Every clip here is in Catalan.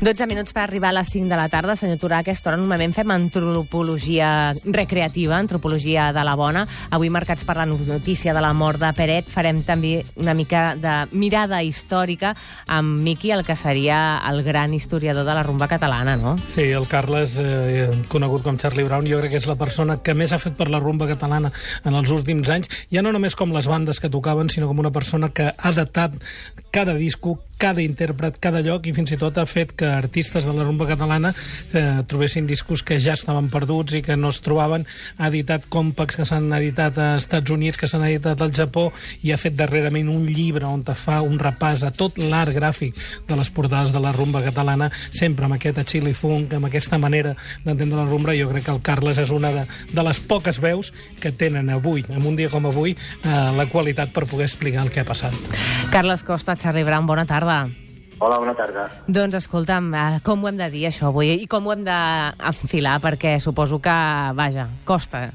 12 minuts per arribar a les 5 de la tarda. Senyor Turà, a aquesta hora normalment fem antropologia recreativa, antropologia de la bona. Avui, marcats per la notícia de la mort de Peret, farem també una mica de mirada històrica amb Miqui, el que seria el gran historiador de la rumba catalana, no? Sí, el Carles, eh, conegut com Charlie Brown, jo crec que és la persona que més ha fet per la rumba catalana en els últims anys, ja no només com les bandes que tocaven, sinó com una persona que ha datat cada disco, cada intèrpret, cada lloc, i fins i tot ha fet que artistes de la rumba catalana eh, trobessin discos que ja estaven perduts i que no es trobaven. Ha editat compacts que s'han editat als Estats Units, que s'han editat al Japó, i ha fet darrerament un llibre on te fa un repàs a tot l'art gràfic de les portades de la rumba catalana, sempre amb aquest chili funk, amb aquesta manera d'entendre la rumba. Jo crec que el Carles és una de, de les poques veus que tenen avui, en un dia com avui, eh, la qualitat per poder explicar el que ha passat. Carles Costa, Charlie Brown, bona tarda. Hola, bona tarda. Doncs escolta'm, eh, com ho hem de dir això avui i com ho hem d'enfilar? Perquè suposo que, vaja, costa.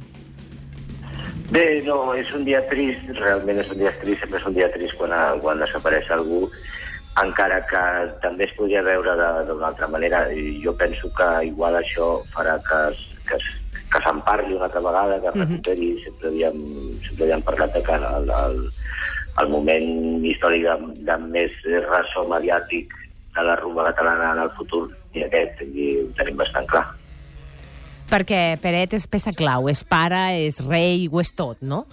Bé, no, és un dia trist, realment és un dia trist, sempre és un dia trist quan, quan desapareix algú, encara que també es podria veure d'una altra manera. I jo penso que igual això farà que, que, que se'n parli una altra vegada, que es recuperi, mm -hmm. sempre, havíem, sempre havíem parlat de que el, el, el moment històric de, de més ressò mediàtic de la rumba catalana en el futur i aquest, i ho tenim bastant clar. Perquè Peret és peça clau, és pare, és rei, ho és tot, no?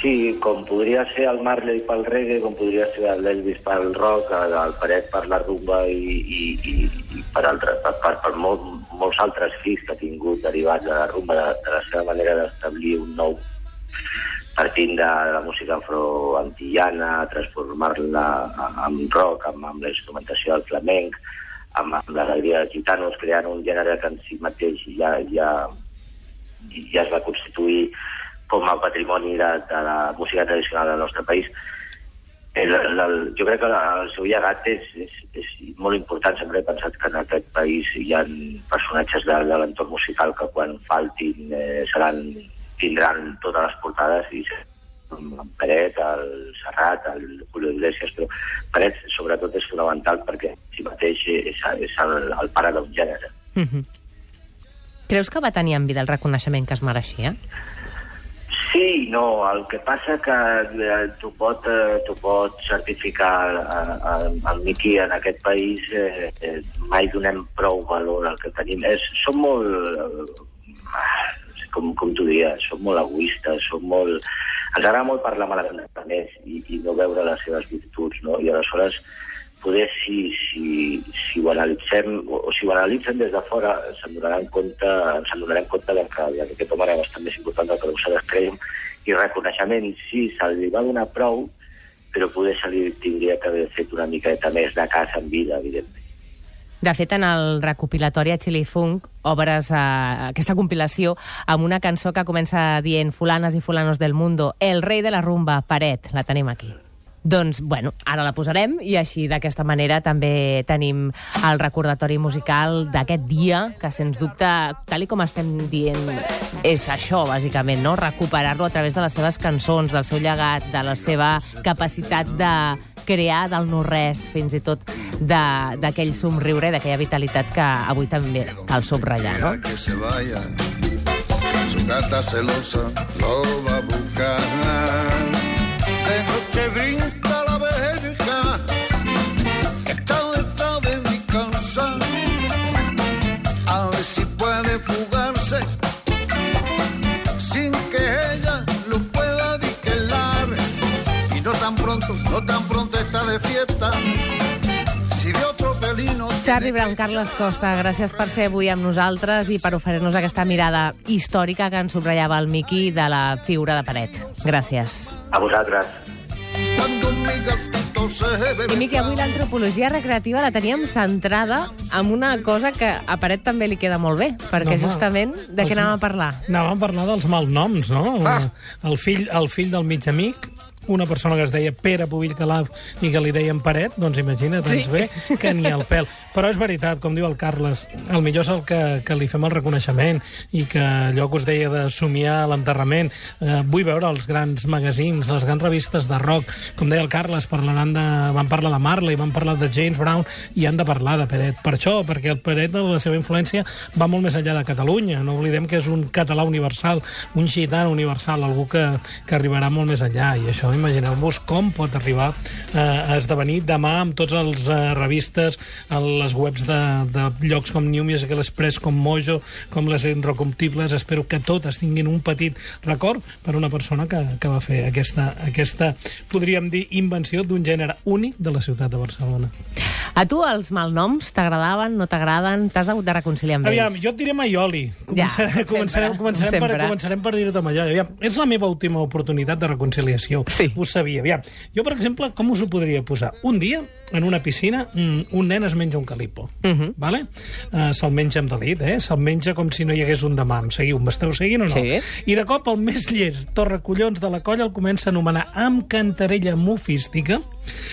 Sí, com podria ser el Marley pel reggae, com podria ser l'Elvis pel rock, el, el Peret per la rumba i, i, i, i per, altres, per, per, per molt, molts altres fills que ha tingut derivats de la rumba, de, de la seva manera d'establir un nou partint de la música afroantillana, transformar-la en rock, amb, amb la instrumentació del flamenc, amb, amb l'alegria dels gitanos, creant un gènere que en si mateix ja, ja, ja es va constituir com a patrimoni de, de la música tradicional del nostre país. El, el, jo crec que el seu llegat és, és, és molt important. Sempre he pensat que en aquest país hi ha personatges de, de l'entorn musical que quan faltin eh, seran tindran totes les portades i en Peret, el Serrat, el Julio Iglesias, però Peret sobretot és fonamental perquè si mateix és, és el, el pare d'un gènere. Mm -hmm. Creus que va tenir en vida el reconeixement que es mereixia? Sí, no, el que passa que eh, t'ho pot, eh, pot certificar eh, el Miqui en aquest país, eh, eh, mai donem prou valor al que tenim. És, som molt... Com, com t'ho diria, som molt egoistes, som molt... Ens agrada molt parlar malament de i, i no veure les seves virtuts, no? I aleshores, poder si, si, si ho analitzem, o, o si ho analitzen des de fora, se'n donaran compte, ens en donarem compte de que, que aquest home era bastant més important del que nosaltres creiem, i reconeixement, sí, se li va donar prou, però poder se li tindria que haver fet una miqueta més de casa en vida, evidentment. De fet, en el recopilatori a Chili Funk obres eh, aquesta compilació amb una cançó que comença dient Fulanes i fulanos del mundo, el rei de la rumba, Paret, la tenim aquí. Doncs, bueno, ara la posarem i així d'aquesta manera també tenim el recordatori musical d'aquest dia, que sens dubte, tal i com estem dient, és això, bàsicament, no? Recuperar-lo a través de les seves cançons, del seu llegat, de la seva capacitat de crear del no-res, fins i tot d'aquell somriure, d'aquella vitalitat que avui també cal subratllar, no? Que se vaya, su gata celosa lo Charlie Brown, Carles Costa, gràcies per ser avui amb nosaltres i per oferir-nos aquesta mirada històrica que ens subratllava el Miqui de la figura de Paret. Gràcies. A vosaltres. I Miqui, avui l'antropologia recreativa la teníem centrada en una cosa que a Paret també li queda molt bé, perquè no, justament de què anàvem a parlar? Anàvem a parlar dels malnoms, no? Ah. El, fill, el fill del mig amic, una persona que es deia Pere Pubill Calaf i que li deien Paret, doncs imagina't, ens Sí. ve que ni el pèl. Però és veritat, com diu el Carles, el millor és el que, que li fem el reconeixement i que allò que us deia de somiar l'enterrament. Eh, vull veure els grans magazins, les grans revistes de rock. Com deia el Carles, parlaran de, van parlar de Marley, van parlar de James Brown i han de parlar de Peret. Per això, perquè el Peret, la seva influència, va molt més enllà de Catalunya. No oblidem que és un català universal, un gitano universal, algú que, que arribarà molt més enllà. I això, imagineu-vos com pot arribar eh, a esdevenir demà amb tots els eh, revistes, a les webs de, de llocs com New Musical Express, com Mojo, com les Inrecomtibles. Espero que totes tinguin un petit record per una persona que, que va fer aquesta, aquesta, podríem dir, invenció d'un gènere únic de la ciutat de Barcelona. A tu els malnoms t'agradaven, no t'agraden? T'has hagut de reconciliar amb Aviam, ells? jo et diré Maioli. Començarem, sempre, començarem, començarem, per, començarem per dir-te Maioli. Aviam, és la meva última oportunitat de reconciliació. Sí. Ho sabia. Aviam, jo, per exemple, com us ho podria posar? Un dia, en una piscina, mm, un nen es menja un calipo. Mhm. vale? uh, Se'l menja amb delit, eh? Se'l menja com si no hi hagués un demà. Em seguiu? M'esteu seguint o no? Sí. I de cop el més llest, Torrecollons de la colla, el comença a anomenar amb cantarella mofística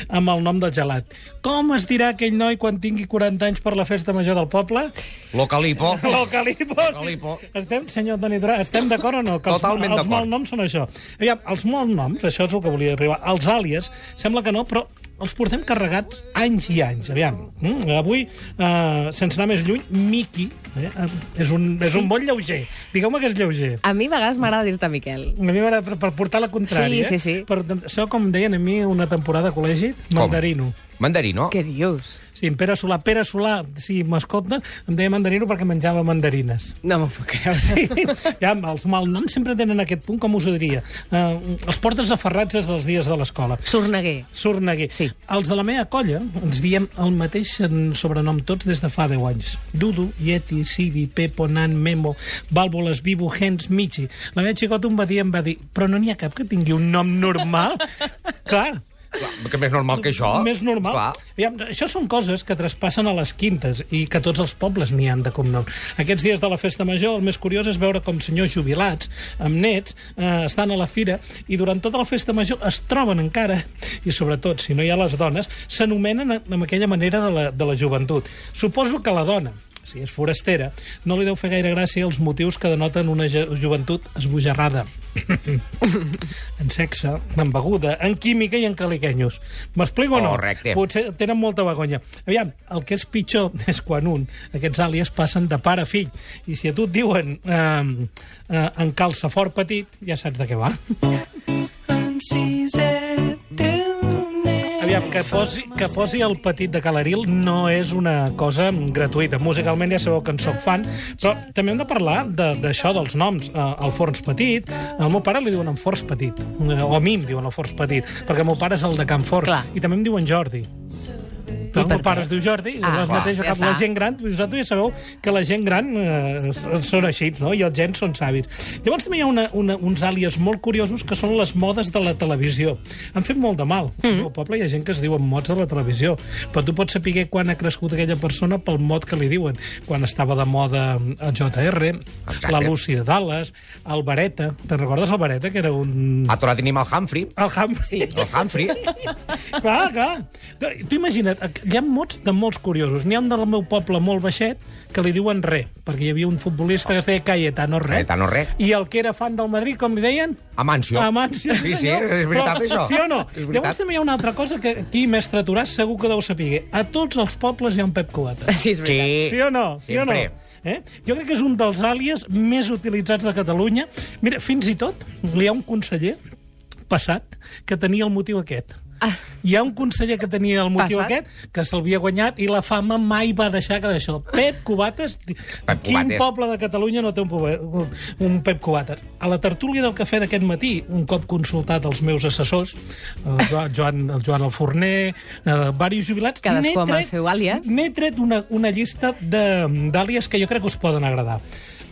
amb el nom del gelat. Com es dirà aquell noi quan tingui 40 anys per la festa major del poble? Localipo. Localipo. Localipo. Estem, senyor Toni Durà, estem d'acord o no? Que els, Totalment els d'acord. malnoms són això. Aviam, els malnoms, això és el que volia arribar. Els àlies, sembla que no, però els portem carregats anys i anys. Aviam, mm, avui, eh, sense anar més lluny, Miqui eh, eh, és, un, és un bon lleuger. Digueu-me que és lleuger. A mi a vegades m'agrada dir-te Miquel. A mi m'agrada per, per portar la contrària. Sí, sí, sí. Eh? Per, això, com deien a mi una temporada a col·legi, mandarino. Mandarino. Què dius? Sí, en Pere Solà. Pere Solà, si m'escolta, em deia mandarino perquè menjava mandarines. No m'ho puc creure. Sí, ja, els malnoms sempre tenen aquest punt, com us ho diria. Uh, els portes aferrats des dels dies de l'escola. Sorneguer. Sorneguer. Sí. Els de la meva colla ens diem el mateix en sobrenom tots des de fa 10 anys. Dudu, Yeti, Sibi, Pepo, Nan, Memo, Vàlvules, Vivo, Hens, Michi. La meva xicota un va dir, em va dir, però no n'hi ha cap que tingui un nom normal? Clar, Clar, que més normal que això. més normal. Clar. Aviam, això són coses que traspassen a les quintes i que tots els pobles n'hi han de cognom. Aquests dies de la festa major, el més curiós és veure com senyors jubilats, amb nets, eh, estan a la fira i durant tota la festa major es troben encara, i sobretot, si no hi ha les dones, s'anomenen amb aquella manera de la, de la joventut. Suposo que la dona, si és forastera, no li deu fer gaire gràcia els motius que denoten una jo- joventut esbojarrada. en sexe, en beguda, en química i en caliquenyos. M'explico o no? Correcte. Potser tenen molta vergonya. Aviam, el que és pitjor és quan un, aquests àlies passen de pare a fill. I si a tu et diuen eh, eh, en calça fort petit, ja saps de què va. Aviam, que posi, que posi el petit de Calaril no és una cosa gratuïta. Musicalment ja sabeu que en soc fan, però també hem de parlar de- d'això, de, dels noms. Uh, el Forns Petit, al meu pare li diuen en Forns Petit, uh, o a mi em diuen el Forns Petit, perquè el meu pare és el de Can Fort, Clar. i també em diuen Jordi. Però el pare què? es diu Jordi, i Ah, llavors mateix ja la gent gran, vosaltres ja sabeu que la gent gran eh, són així, no? i els gens són savis. Llavors també hi ha una, una, uns àlies molt curiosos que són les modes de la televisió. Han fet molt de mal. Mm. Al poble hi ha gent que es diuen mots de la televisió, però tu pots saber quan ha crescut aquella persona pel mot que li diuen. Quan estava de moda el JR, Exacte. la Lucy de Dallas, el Vareta. Te'n recordes el Vareta, que era un... A Torà tenim el Humphrey. El Humphrey. El Humphrey. clar, clar. Tu imagina't, hi ha mots de molts curiosos. N'hi ha un del meu poble molt baixet que li diuen re, perquè hi havia un futbolista que es deia Cayetano Re. Cayetano Re. I el que era fan del Madrid, com li deien? Amancio. Amancio. Sí, sí, és veritat, Però, això. Sí o no? Llavors també hi ha una altra cosa que aquí, mestre Toràs, segur que deu saber. A tots els pobles hi ha un Pep Cubata. Sí, és veritat. Sí. Sí o no? Sí o no? Sempre. Eh? Jo crec que és un dels àlies més utilitzats de Catalunya. Mira, fins i tot hi ha un conseller passat que tenia el motiu aquest. Ah. Hi ha un conseller que tenia el motiu Passat? aquest que se'l guanyat i la fama mai va deixar que d'això. Pep Cubates, Pep quin Cubates. poble de Catalunya no té un, poble- un Pep Cubates? A la tertúlia del cafè d'aquest matí, un cop consultat els meus assessors, el Joan, Joan, el Joan Alforner, eh, diversos jubilats, Cadascú n'he amb el tret- seu àlies. N'he tret una, una llista de- d'àlies que jo crec que us poden agradar.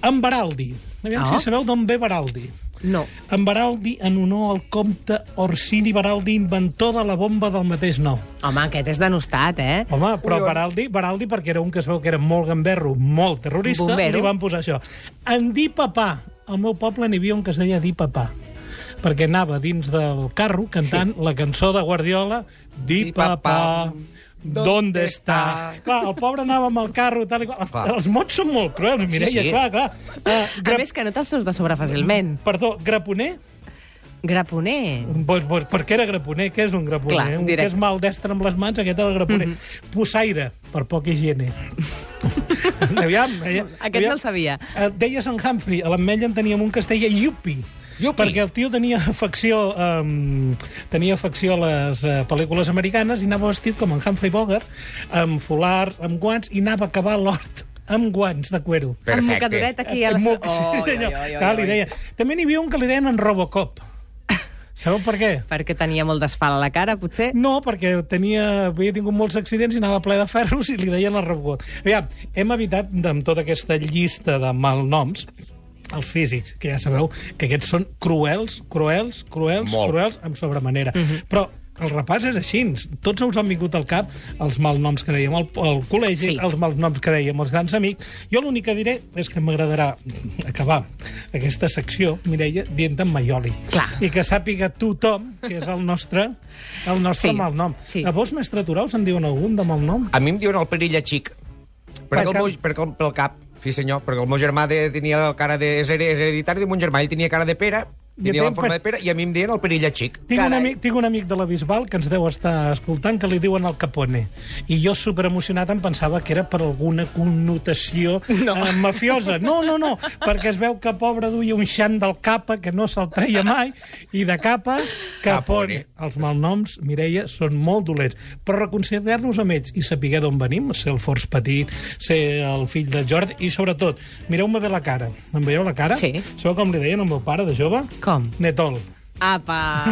En Baraldi. Aviam Ah. si sabeu d'on ve Baraldi. No. En Baraldi, en honor al comte Orsini Baraldi, inventor de la bomba del mateix nom. Home, aquest és denostat, eh? Home, però Baraldi, Baraldi, perquè era un que es veu que era molt gamberro, molt terrorista, Bombero. li van posar això. En Di Papà. Al meu poble n'hi havia un que es deia Di Papà. perquè anava dins del carro cantant sí. la cançó de Guardiola Di Di papà, papà, ¿dónde està? Clar, el pobre anava amb el carro tal i qual. Clar. Els mots són molt cruels, Mireia, sí. clar, clar. Uh, A més, que no te'ls treus de sobre fàcilment. Perdó, graponer? Graponer. Pues, pues, per què era graponer? Què és un graponer? Clar, un que és maldestre amb les mans, aquest era el graponer. Mm -hmm. Pussaire, per poca higiene. aviam, aviam, Aquest no el sabia. Eh, Deia Sant Humphrey, a l'Ametlla en teníem un que es deia Yupi. Perquè el tio tenia afecció, um, tenia afecció a les uh, pel·lícules americanes i anava vestit com en Humphrey Bogart, amb folars, amb guants, i anava a cavar l'hort amb guants de cuero. Amb Perfecte. mocadoret aquí a la... Moc, Oh, sí, oi, senyor. oi, oi, Clar, li oi. deia. També n'hi havia un que li deien en Robocop. Sabeu per què? Perquè tenia molt d'asfalt a la cara, potser? No, perquè tenia, havia tingut molts accidents i anava ple de ferros i li deien el Robocop. Aviam, hem evitat, amb tota aquesta llista de malnoms, els físics, que ja sabeu que aquests són cruels, cruels, cruels, Molt. cruels, amb sobremanera. Però el repàs és així. Tots us han vingut al cap els malnoms que dèiem al, al col·legi, Sí. els malnoms que dèiem els grans amics. Jo l'únic que diré és que m'agradarà acabar aquesta secció, Mireia, dient en Maioli. Clar. I que sàpiga tothom que és el nostre, el nostre Sí, malnom. sí. A vos, mestre Turau, se'n diuen algun de malnom? A mi em diuen el perilla xic. Perquè el cap? meu, perquè el, pel cap, sí senyor, perquè el meu germà de, tenia cara de... És here- és hereditari de mon germà, ell tenia cara de pera, tenia la forma de pera, i a mi em deien el perilla xic. Tinc un, amic, tinc un amic de la Bisbal que ens deu estar escoltant que li diuen el Capone. I jo, superemocionat, em pensava que era per alguna connotació no. eh, mafiosa. No, no, no, perquè es veu que pobre duia un xant del capa que no se'l treia mai, i de capa, Capone. Capone. Els malnoms, Mireia, són molt dolents. Però reconciliar-nos amb ells i saber d'on venim, ser el Forç Petit, ser el fill de Jordi, i sobretot, mireu-me bé la cara. Em veieu la cara? Sí. Sabeu com li deien al meu pare de jove? Com? Netol. Apa!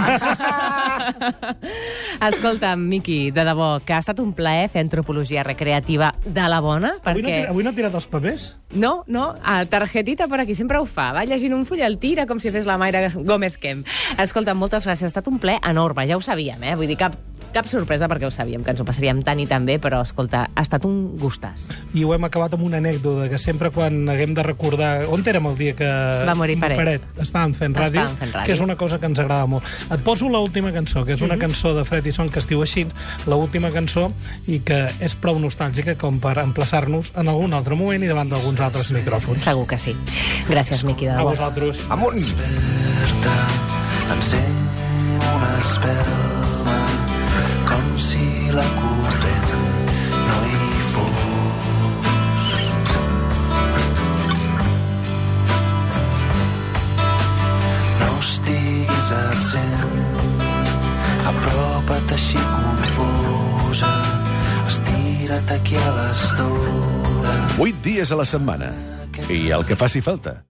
Escolta, Miqui, de debò, que ha estat un plaer fer antropologia recreativa de la bona, Avui no, perquè... tira, avui no ha tirat els papers? No, no, a targetita per aquí, sempre ho fa. Va llegint un full, el tira com si fes la Mayra Gómez Kemp. Escolta, moltes gràcies, ha estat un ple enorme, ja ho sabíem, eh? Vull dir, cap, cap sorpresa perquè ho sabíem, que ens ho passaríem tant i tan bé, però, escolta, ha estat un gustàs. I ho hem acabat amb una anècdota, que sempre quan haguem de recordar... On érem el dia que... Va morir Paret. Estàvem fent ràdio, Estàvem fent ràdio. que és una cosa que ens agrada molt. Et poso l'última cançó, que és una cançó de Fred i Son que es diu així, l'última cançó, i que és prou nostàlgica com per emplaçar-nos en algun altre moment i davant d'alguns altres micròfons. Segur que sí. Gràcies, Miqui, de A debò. vosaltres. Amunt! desperta, encén una espelma, dies a la setmana. I el que faci falta.